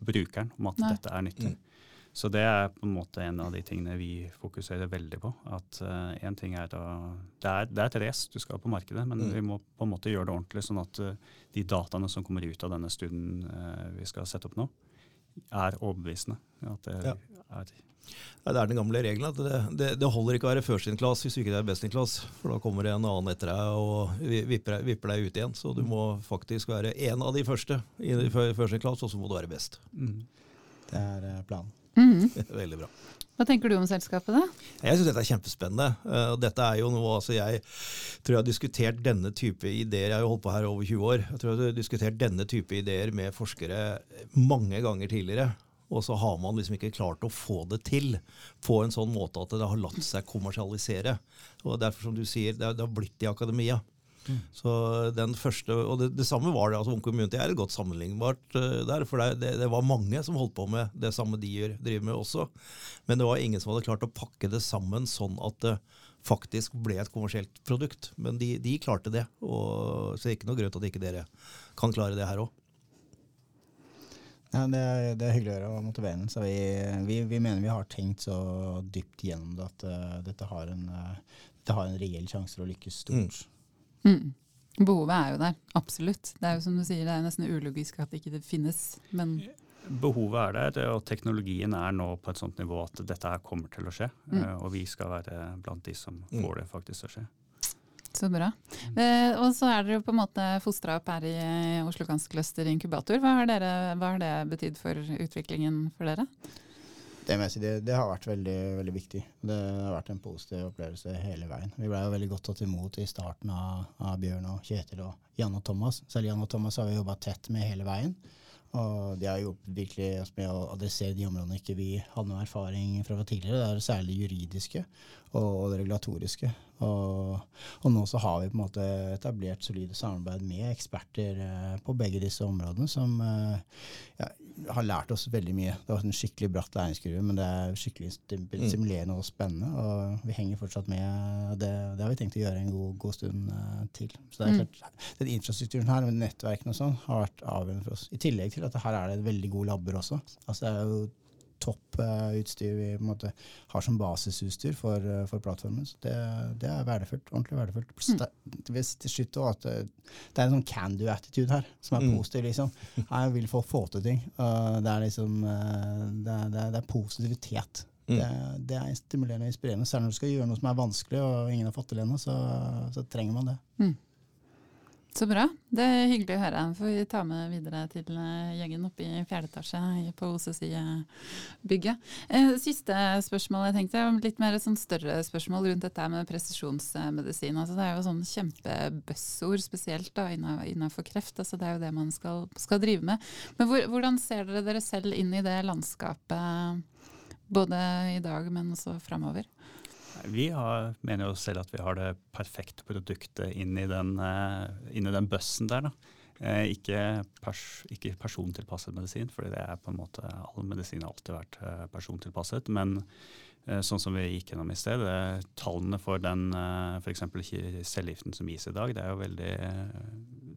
[SPEAKER 4] brukeren om at Nei. dette er nyttig. Mm. Så det er på en måte en av de tingene vi fokuserer veldig på. At uh, ting er å, det, er, det er et race, du skal på markedet, men mm. vi må på en måte gjøre det ordentlig. Sånn at uh, de dataene som kommer ut av denne studien uh, vi skal sette opp nå, er overbevisende. At det, ja. er,
[SPEAKER 2] Nei, det er den gamle regelen at det, det, det holder ikke å være først in class hvis du ikke er best in class. For da kommer det en annen etter deg og vipper, vipper deg ut igjen. Så du må faktisk være en av de første i first in class, og så må du være best. Mm.
[SPEAKER 3] Det er eh, planen.
[SPEAKER 2] Mm. [laughs] Veldig bra.
[SPEAKER 1] Hva tenker du om selskapet, da?
[SPEAKER 2] Jeg syns dette er kjempespennende. Uh, dette er jo noe, altså Jeg tror jeg har diskutert denne type ideer Jeg har jo holdt på her over 20 år. Jeg tror jeg har diskutert denne type ideer med forskere mange ganger tidligere. Og så har man liksom ikke klart å få det til på en sånn måte at det har latt seg kommersialisere. Og derfor, som du sier, det har blitt i akademia. Mm. Så den første, Og det, det samme var det. altså Home Community er et godt sammenlignbart uh, der. For det, det, det, var mange som holdt på med det samme de gjør, driver med også. Men det var ingen som hadde klart å pakke det sammen sånn at det faktisk ble et kommersielt produkt. Men de, de klarte det. Og, så det er ikke noe grunn til at ikke dere kan klare det her òg.
[SPEAKER 3] Ja, det, er, det, er, hyggelig å høre og motiverende. Så vi, vi, vi, mener vi har tenkt så dypt gjennom det at uh, dette har en, uh, dette, har en reell sjanse for å lykkes stort. Mm.
[SPEAKER 1] Mm. Behovet er jo der, absolutt. Det er jo som du sier, det er nesten ulogisk at det ikke finnes. men...
[SPEAKER 4] Behovet er der, og teknologien er nå på et sånt nivå at dette her kommer til å skje. Mm. Eh, og vi skal være blant de som mm. får det faktisk til å skje.
[SPEAKER 1] Så bra. Mm. Eh, og så er dere på en måte fostra opp her i Oslo Cancer Cluster Inkubator. Hva har, dere, hva har det betydd for utviklingen for dere?
[SPEAKER 3] Det, det, det, har vært veldig, veldig, viktig. Det har vært en positiv opplevelse hele veien. Vi ble jo veldig godt tatt imot i starten av, av Bjørn og Kjetil og Jan og Thomas. Selv Jan og Thomas har vi jobba tett med hele veien. Og de har hjulpet virkelig med å adressere de områdene ikke vi hadde noe erfaring fra tidligere. Det er særlig det juridiske og det regulatoriske. Og, og, nå så har vi på en måte etablert solide samarbeid med eksperter eh, på begge disse områdene, som eh, ja, har lært oss veldig mye. Det vært en skikkelig bratt læringskurve, men det er skikkelig
[SPEAKER 2] simulerende
[SPEAKER 3] stimulerende og spennende. Og vi henger fortsatt med. Det, det har vi tenkt å gjøre en god, god stund uh, til. Så det er
[SPEAKER 1] Mm.
[SPEAKER 3] klart, Den infrastrukturen her, med nettverkene og sånn, har vært avgjørende for oss. I tillegg til at her er det veldig gode labber også. Altså Det er jo topp utstyr vi måte har som basisutstyr for, for plattformen. Så det, det er verdifullt. Ordentlig verdifullt.
[SPEAKER 1] Mm.
[SPEAKER 3] det- til slutt også at det, er en sånn can do-attitude her, som er
[SPEAKER 2] Mm.
[SPEAKER 3] positiv, liksom. Jeg vil få, få til ting. det er liksom uh, det er, det er, positivitet.
[SPEAKER 2] Mm.
[SPEAKER 3] Det, det er stimulerende og inspirerende. Særlig når du skal gjøre noe som er vanskelig og ingen har fått til ennå, så, så trenger man det.
[SPEAKER 1] Så bra. Det er hyggelig å høre. Får vi ta med videre til eh, gjengen oppe i fjerde etasje på OCC-bygget. Eh, Siste spørsmål jeg tenkte, litt mer sånn større spørsmål rundt dette med presisjonsmedisin. Altså, det er jo sånn kjempebuzzord, spesielt da innenfor kreft. Altså, det er jo det man skal, skal drive med. Men hvor, hvordan ser dere dere selv inn i det landskapet, både i dag, men også framover?
[SPEAKER 4] Vi har, mener jo selv at vi har det perfekte produktet inn i den, eh, den bøssen der. Eh, ikke, pers, ikke persontilpasset medisin, for det er på en måte all medisin har alltid vært eh, persontilpasset. Men sånn som vi gikk gjennom i sted, tallene for den f.eks. cellegiften som gis i dag, det er jo veldig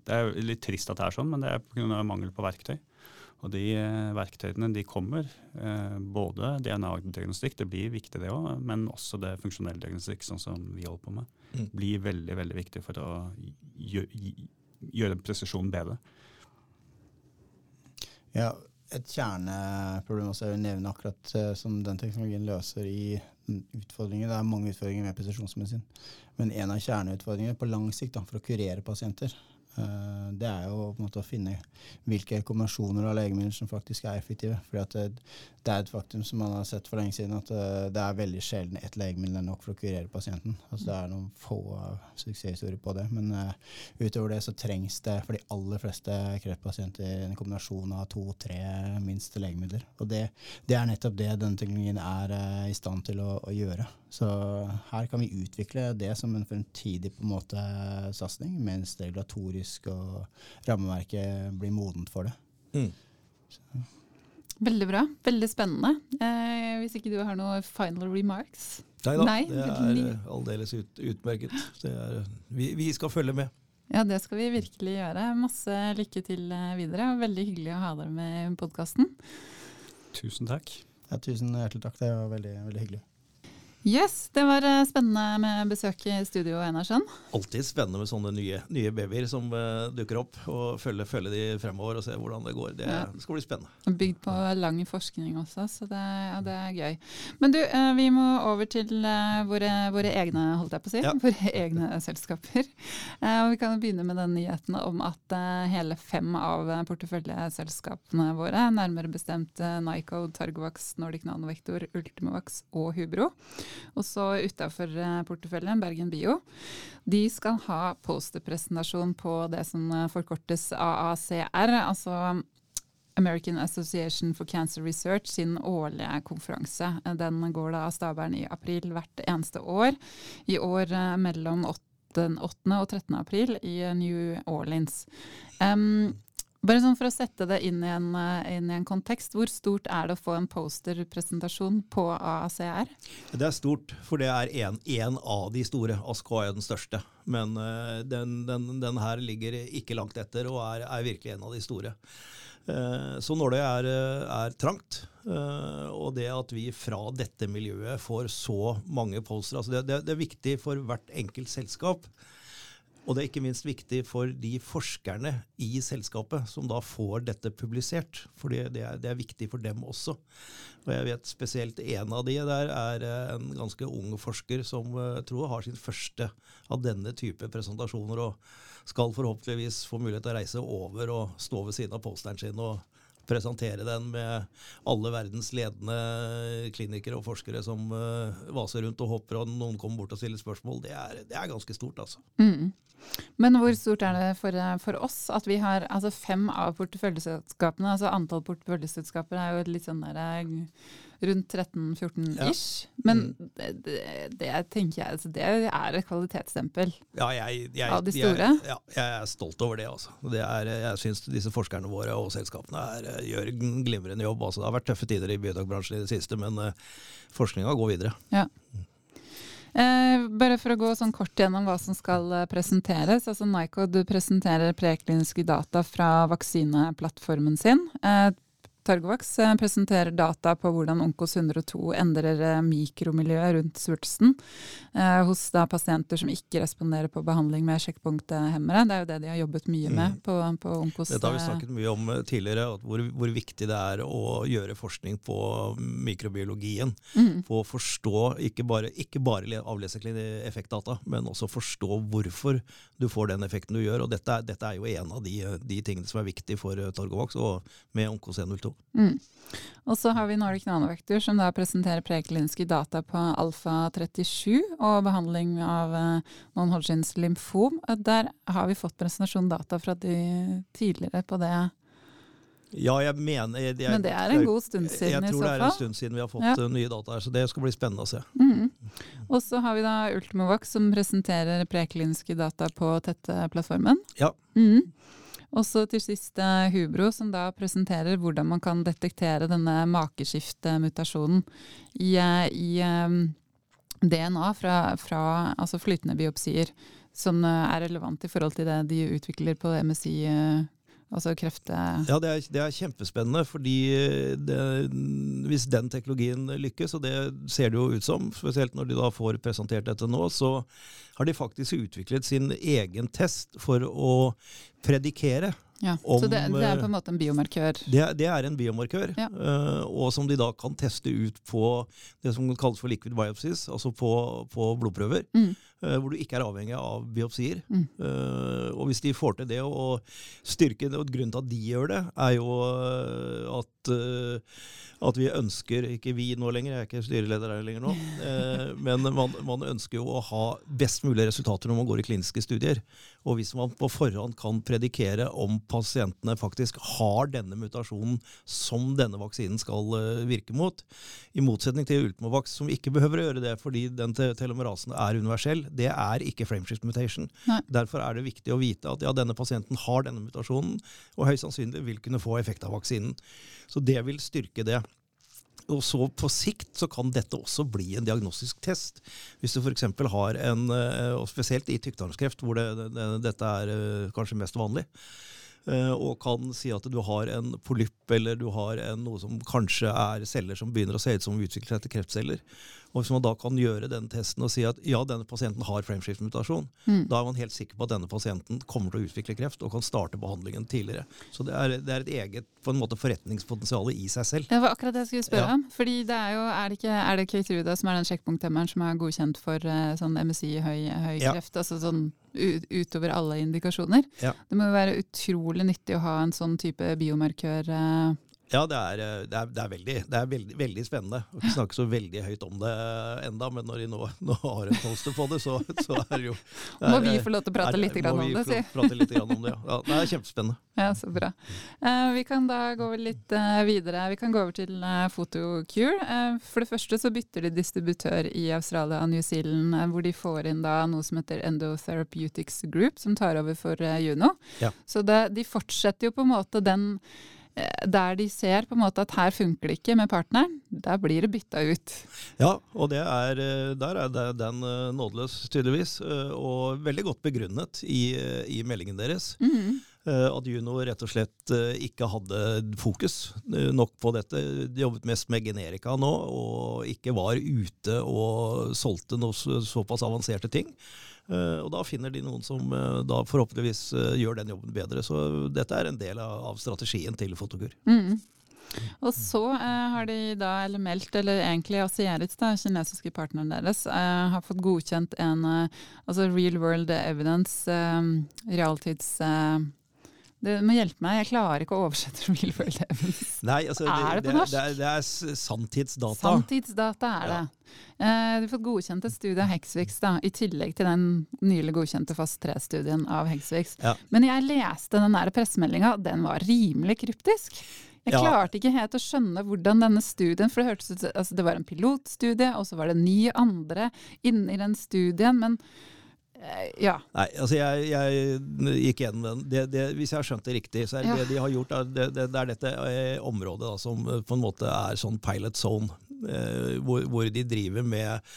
[SPEAKER 4] Det er jo litt trist at det er sånn, men det er pga. mangel på verktøy. Og de eh, verktøyene de kommer, eh, både DNA-diagnostikk, det blir viktig det òg, men også det funksjonelle diagnostikk, sånn som vi holder på med,
[SPEAKER 2] Mm.
[SPEAKER 4] blir veldig veldig viktig for å gjøre, gjøre presisjonen bedre.
[SPEAKER 3] Ja, et kjerneproblem også jeg vil nevne akkurat eh, som den teknologien løser i utfordringer. Det er mange utfordringer med presisjonsmedisin. Men en av kjerneutfordringene på lang sikt da, for å kurere pasienter, det er jo på en måte å finne hvilke kombinasjoner av legemidler som faktisk er effektive. Fordi at det, det er et faktum som man har sett for lenge siden, at eh, det er veldig sjelden ett legemiddel er nok for å kurere pasienten. Altså Det er noen få suksesshistorier på det. Men uh, utover det så trengs det for de aller fleste kreftpasienter en kombinasjon av to-tre minst legemidler. Og det, det er nettopp det denne teknologien er uh, i stand til å, å gjøre. Så her kan vi utvikle det som en fremtidig på en måte satsing, mens det regulatorisk og rammeverket blir modent for det.
[SPEAKER 2] Mm.
[SPEAKER 1] Veldig bra. Veldig spennende. Eh, hvis ikke du har noen final remarks?
[SPEAKER 2] Nei da,
[SPEAKER 1] Nei,
[SPEAKER 2] det er eh, aldeles ut, utmerket. Det er, vi, vi skal følge med.
[SPEAKER 1] Ja, det skal vi virkelig gjøre. Masse lykke til eh, videre. og Veldig hyggelig å ha dere med i podkasten.
[SPEAKER 4] Tusen takk.
[SPEAKER 3] Ja, tusen hjertelig takk, det var veldig, veldig hyggelig.
[SPEAKER 1] Yes, det var eh, spennende med besøk i studio, Einarsson.
[SPEAKER 2] Alltid spennende med sånne nye, nye babyer som uh, dukker opp. og Følge, følge de fremover og se hvordan det går. Det,
[SPEAKER 1] Ja.
[SPEAKER 2] skal bli spennende.
[SPEAKER 1] Bygd på lang forskning også, så det, ja, det er gøy. Men du, uh, vi må over til uh, våre, våre egne, holdt jeg på å si,
[SPEAKER 2] Ja. [laughs]
[SPEAKER 1] våre egne selskaper. Og vi kan begynne med den nyheten om at hele fem av porteføljeselskapene våre, nærmere bestemt Nycode, Targovax, Nordic Nanovektor, Ultimovax og Hubro, og så utafor porteføljen Bergen Bio, de skal ha posterpresentasjon på det som eh, forkortes AACR, altså American Association for Cancer Research sin årlige konferanse. Den går da av stabelen i april hvert eneste år. I år eh, mellom 8. 8. og 13. april i New Orleans. Um, bare sånn For å sette det inn i, en, eh, inn i en kontekst, hvor stort er det å få en posterpresentasjon på AACR?
[SPEAKER 2] Det er stort, for det er en, av de store. ASKO er den største. Men eh, den, den, den her ligger ikke langt etter, og er, er virkelig en av de store. Eh, Så når det er, er trangt, og det at vi fra dette miljøet får så mange poster, altså det, det, det er viktig for hvert enkelt selskap. Og det er ikke minst viktig for de forskerne i selskapet som da får dette publisert. For det, det, er, viktig for dem også. Og jeg vet spesielt en av de der er eh, en ganske ung forsker som eh, tror har sin første av denne type presentasjoner, og skal forhåpentligvis få mulighet til å reise over og stå ved siden av posteren sin og presentere den med alle verdens ledende klinikere og forskere som uh, vaser rundt og hopper, og noen kommer bort og stiller spørsmål. Det er, det er ganske stort, altså.
[SPEAKER 1] Mm. Men hvor stort er det for, for oss at vi har altså fem av porteføljeselskapene? altså Antall porteføljeselskaper er jo litt sånn der, rundt 13-14 ish. Men mm. det, det, det, tenker jeg altså, det er et kvalitetsstempel
[SPEAKER 2] ja, jeg, jeg,
[SPEAKER 1] av de store.
[SPEAKER 2] Jeg, ja, jeg er stolt over det. Altså. det er, jeg syns disse forskerne våre og selskapene er, gjør glimrende jobb. Altså. Det har vært tøffe tider i biotekbransjen i det siste, men uh, forskninga går videre.
[SPEAKER 1] Ja. Eh, bare for å gå sånn kort gjennom hva som skal eh, presenteres. altså Nyco du presenterer prekliniske data fra vaksineplattformen sin. Eh, Targovax eh, presenterer data på hvordan Onkos 102 endrer eh, mikromiljøet rundt svulsten eh, hos da, pasienter som ikke responderer på behandling med sjekkpunkthemmere. Det er jo det de har jobbet mye med mm. på, på Onkos.
[SPEAKER 2] Dette har vi snakket mye om tidligere, hvor, hvor, viktig det er å gjøre forskning på mikrobiologien. Mm. På å forstå, ikke bare, ikke bare avlese effektdata, men også forstå hvorfor du får den effekten du gjør. og Dette, dette er jo en av de, de tingene som er viktig for Targovax og med Onkos 102. Mm.
[SPEAKER 1] Og så har vi Nordic Nanovector, som da presenterer prekliniske data på alfa-37 og behandling av uh, non-Hodgins lymfom. Der har vi fått presentasjon data fra de tidligere på det.
[SPEAKER 2] Ja, jeg mener jeg,
[SPEAKER 1] Men det er en god stund siden i så fall.
[SPEAKER 2] Jeg tror det er en stund siden vi har fått ja. uh, nye data her, så det skal bli spennende å se.
[SPEAKER 1] Mm. Og så har vi da Ultimovax, som presenterer prekliniske data på Tette-plattformen.
[SPEAKER 2] Ja.
[SPEAKER 1] Mm. Og så til sist Hubro, som da presenterer hvordan man kan detektere denne makeskiftmutasjonen i, eh, i um, DNA fra, fra altså flytende biopsier, som eh, er relevant i forhold til det de utvikler på MSI. Altså kreft
[SPEAKER 2] Ja, det er, det er, kjempespennende. fordi det, hvis den teknologien lykkes, og det ser det jo ut som, spesielt når de da får presentert dette nå, så har de faktisk utviklet sin egen test for å predikere
[SPEAKER 1] ja, om, så det, det, er på en måte en biomarkør?
[SPEAKER 2] Det, det er en biomarkør, ja. uh, og som de da kan teste ut på det som kalles for liquid biopsies, altså på, på blodprøver. Mm. Uh, hvor du ikke er avhengig av biopsier. Mm. Uh, og hvis de får til det, og styrken og grunnen til at de gjør det, er jo at, at vi ønsker, ikke vi nå lenger, jeg er ikke styreleder her lenger nå, [laughs] men man, man, ønsker jo å ha best mulig resultater når man går i kliniske studier. Og hvis man på forhånd kan predikere om pasientene faktisk har denne mutasjonen som denne vaksinen skal uh, virke mot, i motsetning til Ultimovax, som ikke behøver å gjøre det fordi den telomerasen er universell, det er ikke frameshift mutation. Nei. Derfor er det viktig å vite at ja, denne pasienten har denne mutasjonen, og høyst sannsynlig vil kunne få effekt av vaksinen. Så det vil styrke det. Og så På sikt så kan dette også bli en diagnostisk test. Hvis du f.eks. har en, eh, og spesielt i tykktarmskreft, hvor det, det, dette er eh, kanskje mest vanlig, eh, og kan si at du har en polypp eller du har en, noe som kanskje er celler som begynner å se ut som utvikler seg til kreftceller. Og Hvis man da kan gjøre den testen og si at ja, denne pasienten har framskiftmutasjon, mm. da er man helt sikker på at denne pasienten kommer til å utvikle kreft og kan starte behandlingen tidligere. Så det er, det er et eget på en måte forretningspotensial i seg selv.
[SPEAKER 1] Det var akkurat det jeg skulle spørre ja. om. Fordi det er jo, er det ikke, er det Keytruda som er den sjekkpunkthemmeren som er godkjent for uh, sånn MSI høy, høy ja. kreft? altså sånn utover alle indikasjoner. Ja. Det må jo være utrolig nyttig å ha en sånn type biomarkør. Uh,
[SPEAKER 2] ja, det er, eh, det er, det er, veldig, det er veldig, veldig, spennende. Jeg har ikke snakket så veldig høyt om det enda, men når de nå, nå har en poster på det, så, så er det jo
[SPEAKER 1] Må vi få lov til å prate litt om det, si.
[SPEAKER 2] Prate litt om det, ja. ja. Det er kjempespennende.
[SPEAKER 1] Ja, så bra. Uh, vi kan da gå litt uh, videre. Vi kan gå over til uh, Photocure. for det første så bytter de distributør i Australia og New Zealand, hvor de får inn da noe som heter Endotherapeutics Group, som tar over for Juno. Ja. Så det, de fortsetter jo på en måte den Eh, der de ser på en måte at her funker det ikke med partneren, der blir det bytta ut.
[SPEAKER 2] Ja, og er, eh, der er den eh, nådeløs, tydeligvis. Og veldig godt begrunnet i, i meldingen deres. Mm. At Juno rett og slett ikke hadde fokus nok på dette. De jobbet mest med generika nå, og ikke var ute og solgte noe såpass avanserte ting. Uh, og da finner de noen som uh, da forhåpentligvis uh, gjør den jobben bedre. Så dette er en del av, strategien til Fotokur. Mm.
[SPEAKER 1] Og så har de da eller meldt, eller egentlig Asieris, den kinesiske partneren deres, har fått godkjent en altså real world evidence, realtids du må hjelpe meg, jeg klarer ikke å oversette real.
[SPEAKER 2] Nei, altså, er det på norsk? Det, er, det, er sanntidsdata.
[SPEAKER 1] Sanntidsdata er det. Eh, du har fått godkjent et studie av Hexvix, da, i tillegg til den nylig godkjente fast 3-studien av Hexvix. Ja. Men jeg leste den pressemeldinga, den var rimelig kryptisk. Jeg
[SPEAKER 2] Ja.
[SPEAKER 1] klarte ikke helt å skjønne hvordan denne studien For det hørtes ut altså det var en pilotstudie, og så var det ni andre inni den studien, men ja.
[SPEAKER 2] Nei, altså jeg, jeg gikk gjennom den. Det, det, hvis jeg har skjønt det riktig, så er det
[SPEAKER 1] Ja.
[SPEAKER 2] det de har gjort, det, det, det er dette eh, området da, som eh, på en måte er sånn pilot zone, eh, hvor, hvor de driver med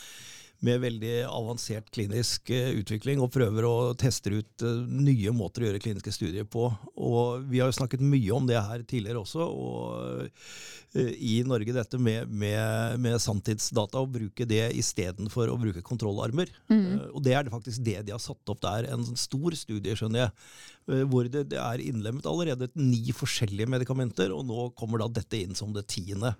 [SPEAKER 2] med veldig avansert klinisk eh, utvikling og prøver å teste ut eh, nye måter å gjøre kliniske studier på. Og Vi har jo snakket mye om det her tidligere også, og eh, i Norge dette med, med, med sanntidsdata, og bruke det istedenfor å bruke kontrollarmer. Mm. Og det er det faktisk det de har satt opp der. En stor studie, skjønner jeg, hvor det, det er innlemmet allerede ni forskjellige medikamenter, og nå kommer da dette inn som det tiende.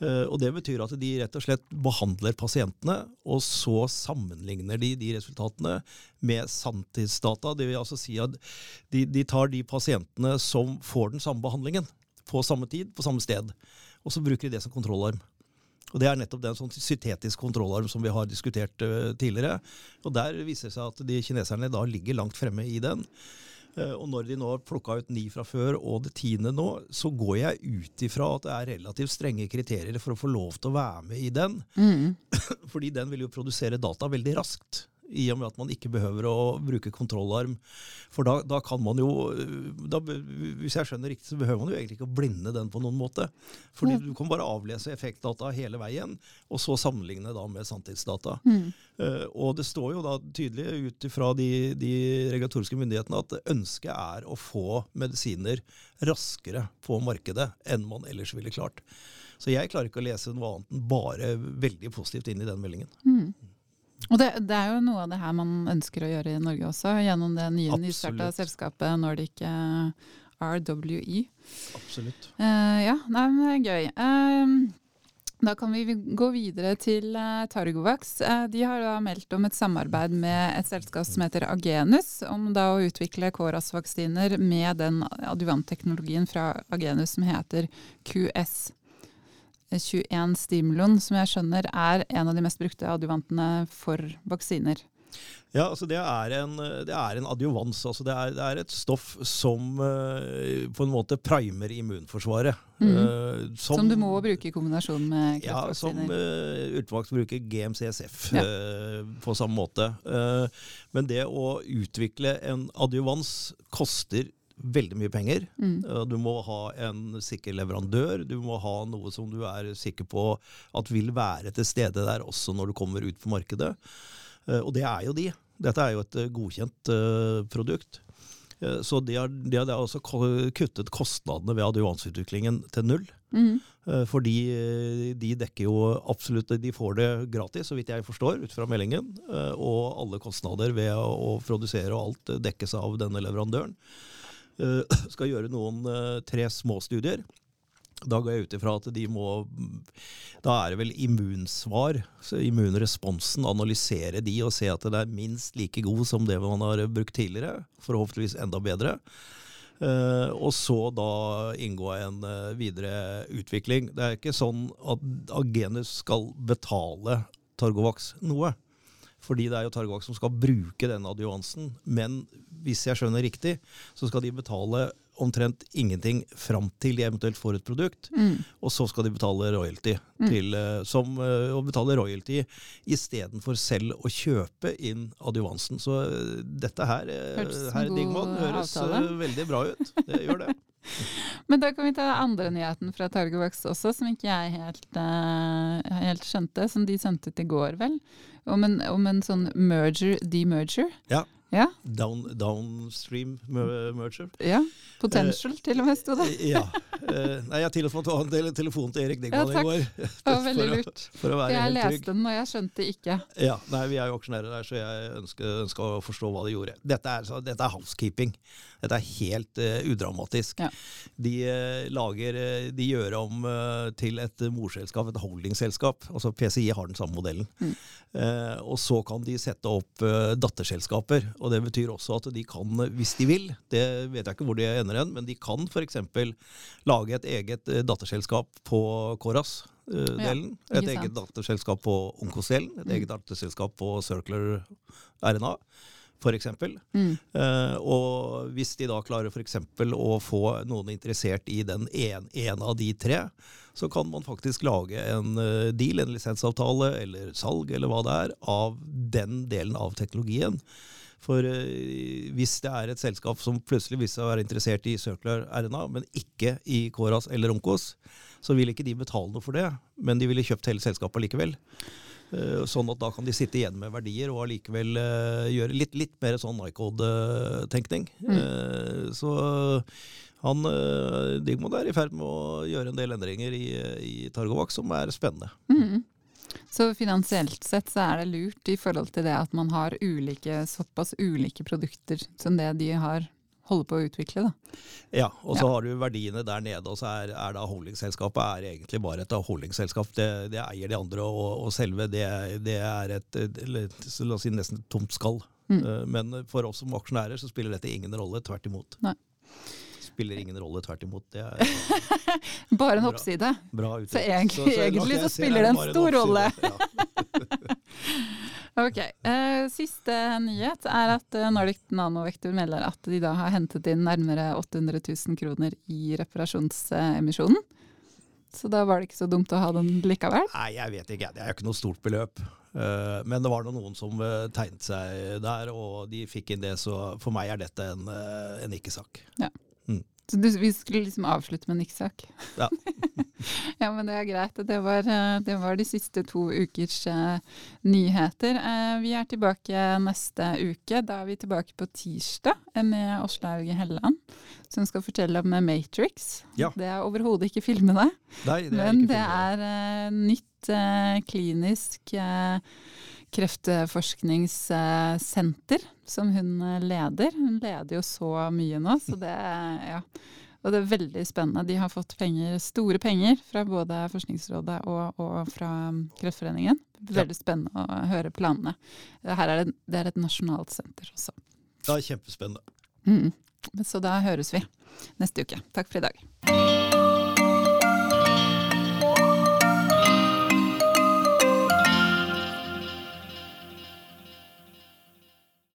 [SPEAKER 2] Eh, Og Det betyr at de rett og slett behandler pasientene, og så sammenligner de de resultatene med sanntidsdata. Det vil altså si at de, de tar de pasientene som får den samme behandlingen, på samme tid, på samme sted, og så bruker de det som kontrollarm. Og Det er nettopp den sånn syntetisk kontrollarm som vi har diskutert uh, tidligere. Og Der viser det seg at de kineserne da ligger langt fremme i den. Eh, Og når de nå har plukka ut ni fra før og det tiende nå, så går jeg ut ifra at det er relativt strenge kriterier for å få lov til å være med i den. [laughs] Fordi den vil jo produsere data veldig raskt. I og med at man ikke behøver å bruke kontrollarm. For da, da kan man jo da, Hvis jeg skjønner riktig, så behøver man jo egentlig ikke å blinde den på noen måte. Fordi du kan bare avlese effektdata hele veien, og så sammenligne da med sanntidsdata. Eh, og det står jo da tydelig ut fra de, de regulatoriske myndighetene at ønsket er å få medisiner raskere på markedet enn man ellers ville klart. Så jeg klarer ikke å lese noe annet enn bare veldig positivt inn i den meldingen.
[SPEAKER 1] Og det, det er jo noe av det her man ønsker å gjøre i Norge også, gjennom det nye nystarta selskapet Nordic eh, RWE.
[SPEAKER 2] Absolutt.
[SPEAKER 1] Uh, ja, nei, men det er gøy. Uh, da kan vi gå videre til uh, Targovax. De har da meldt om et samarbeid med et selskap som heter Agenus, om da å utvikle KRAS-vaksiner med den adjuvantteknologien fra Agenus som heter QS. 21 Stimulon, som jeg skjønner er en av de mest brukte adjuvantene for vaksiner.
[SPEAKER 2] Ja, altså det er en, det er en adjuvans. Altså det, er, det er et stoff som uh, på en måte primer immunforsvaret.
[SPEAKER 1] Mm.
[SPEAKER 2] Uh,
[SPEAKER 1] Som, du må bruke i kombinasjon med kreftvaksiner?
[SPEAKER 2] Ja, som uh, utvalgt bruker GMCSF
[SPEAKER 1] Ja.
[SPEAKER 2] uh, på samme måte. Eh, men det å utvikle en adjuvans koster veldig mye penger.
[SPEAKER 1] Mm.
[SPEAKER 2] Eh, Du må ha en sikker leverandør, du må ha noe som du er sikker på at vil være til stede der også når du kommer ut på markedet. Eh, Og det er jo de. Dette er jo et eh, godkjent produkt. Så de har, de har også kuttet kostnadene ved adjuvansutviklingen til null.
[SPEAKER 1] Mm.
[SPEAKER 2] Fordi de dekker jo absolutt De får det gratis, så vidt jeg forstår, ut fra meldingen. Og alle kostnader ved å, produsere og alt dekkes av denne leverandøren. Eh, [clears throat] Skal gjøre noen eh, tre små studier. Da går jeg ut ifra at de må Da er det vel immunsvar, så immunresponsen, analysere de og se at det er minst like god som det man har brukt tidligere. Forhåpentligvis enda bedre. Uh, og så da inngå en uh, videre utvikling. Det er ikke sånn at Agenus skal betale Targovax noe. Fordi det er jo Targovax som skal bruke denne adjuvansen. Men hvis jeg skjønner riktig, så skal de betale omtrent ingenting fram til de eventuelt får et produkt.
[SPEAKER 1] Mm.
[SPEAKER 2] Og så skal de betale royalty, til, eh, som, og betale royalty istedenfor selv å kjøpe inn adjuvansen. Så eh, dette her, eh,
[SPEAKER 1] Hørtes god
[SPEAKER 2] høres
[SPEAKER 1] avtale.
[SPEAKER 2] eh, veldig bra ut. Det gjør det. [laughs] [laughs]
[SPEAKER 1] Men da kan vi ta andre nyheten fra Targovax også, som ikke jeg helt, uh, helt skjønte, som de sendte ut i går, vel. Om en, om en sånn merger, demerger.
[SPEAKER 2] Ja.
[SPEAKER 1] Ja,
[SPEAKER 2] Down, downstream merger.
[SPEAKER 1] ja. Potential, til og med, sto det.
[SPEAKER 2] Ja. Uh, Nei, jeg ta en del- telefon til Erik
[SPEAKER 1] Ja,
[SPEAKER 2] i går.
[SPEAKER 1] Det var veldig
[SPEAKER 2] for å- For å være
[SPEAKER 1] Jeg
[SPEAKER 2] helt trygg.
[SPEAKER 1] leste den, og jeg skjønte ikke.
[SPEAKER 2] Ja, nei, Vi er jo aksjonærer der, så jeg ønsker, å forstå hva de gjorde. Dette er, så, dette er housekeeping. Dette er helt uh, udramatisk.
[SPEAKER 1] Ja.
[SPEAKER 2] De, eh, lager, eh, de gjør om uh, til et morselskap, et holdingselskap. Altså PCI har den samme modellen.
[SPEAKER 1] Mm.
[SPEAKER 2] Uh, og så kan de sette opp datterselskaper. Og det betyr også at de kan, hvis de vil, det vet jeg ikke hvor de ender hen, men de kan f.eks. lage et eget datterselskap på Coras-delen.
[SPEAKER 1] Ja,
[SPEAKER 2] et
[SPEAKER 1] ikke
[SPEAKER 2] eget datterselskap på Onkos-delen. Et
[SPEAKER 1] Mm.
[SPEAKER 2] eget datterselskap på Circular RNA. f.eks.
[SPEAKER 1] Mm.
[SPEAKER 2] Uh, og hvis de da klarer f.eks. å få noen interessert i den ene en av de tre, så kan man faktisk lage en uh, deal, en lisensavtale eller salg eller hva det er, av den delen av teknologien. For uh, hvis det er et selskap som plutselig viser seg å være interessert i Circular RNA, men ikke i Coras eller Onkos, så vil ikke de betale noe for det, men de ville kjøpt hele selskapet likevel. Eh, sånn at da kan de sitte igjen med verdier og allikevel uh, gjøre litt, litt, mer sånn Nycode-tenkning. Mm. Uh, så han, Digmod er i ferd med å gjøre en del endringer i, i Targovac som er spennende.
[SPEAKER 1] Mm. Så finansielt sett så er det lurt i forhold til det at man har ulike, såpass ulike produkter som det de har holder på å utvikle. Da.
[SPEAKER 2] Ja, og så ja. har du verdiene der nede, og så er, er da holdingselskapet er egentlig bare et holdingselskap. Det, det eier de andre, og, og selve det, det, er et, et, la oss si nesten et tomt skall. Mm. Uh, men for oss som aksjonærer så spiller dette ingen rolle, tvert imot.
[SPEAKER 1] Nei.
[SPEAKER 2] Spiller ingen rolle, tvert imot. Det
[SPEAKER 1] er, [laughs] bare en oppside.
[SPEAKER 2] Bra,
[SPEAKER 1] bra så egentlig så, så, egentlig så spiller det en stor rolle. Ja. [laughs] Ok. Uh, siste nyhet er at eh, Nordic Nanovektor melder at de da har hentet inn nærmere 800 000 kroner i reparasjonsemisjonen. Så da var det ikke så dumt å ha den likevel?
[SPEAKER 2] Nei, jeg vet ikke. Det er jo ikke noe stort beløp. Uh, men det var noen som tegnet seg der, og de fikk inn det. Så for meg er dette en, en ikke-sak.
[SPEAKER 1] Ja. Så du, vi skulle liksom avslutte med en ikke-sak?
[SPEAKER 2] Ja. [laughs]
[SPEAKER 1] ja, men det er greit. Det var, eh, det var de siste to ukers uh, nyheter. Uh, vi er tilbake neste uke. Da er vi tilbake på tirsdag med Åslaug Helleland, som skal fortelle om Matrix.
[SPEAKER 2] Ja.
[SPEAKER 1] Det er overhodet ikke filmene,
[SPEAKER 2] Nei, det
[SPEAKER 1] men
[SPEAKER 2] ikke filmene.
[SPEAKER 1] det er uh, nytt klinisk kreftforskningssenter som hun eh, leder. Hun leder jo så mye nå, så det, ja. Og det er veldig spennende. De har fått penger, store penger fra både Forskningsrådet og, og fra um, Kreftforeningen. Veldig spennende å høre planene. Her er det, det er et nasjonalt senter også.
[SPEAKER 2] Er kjempespennende.
[SPEAKER 1] Mm. Så da høres vi neste uke. Takk for i dag.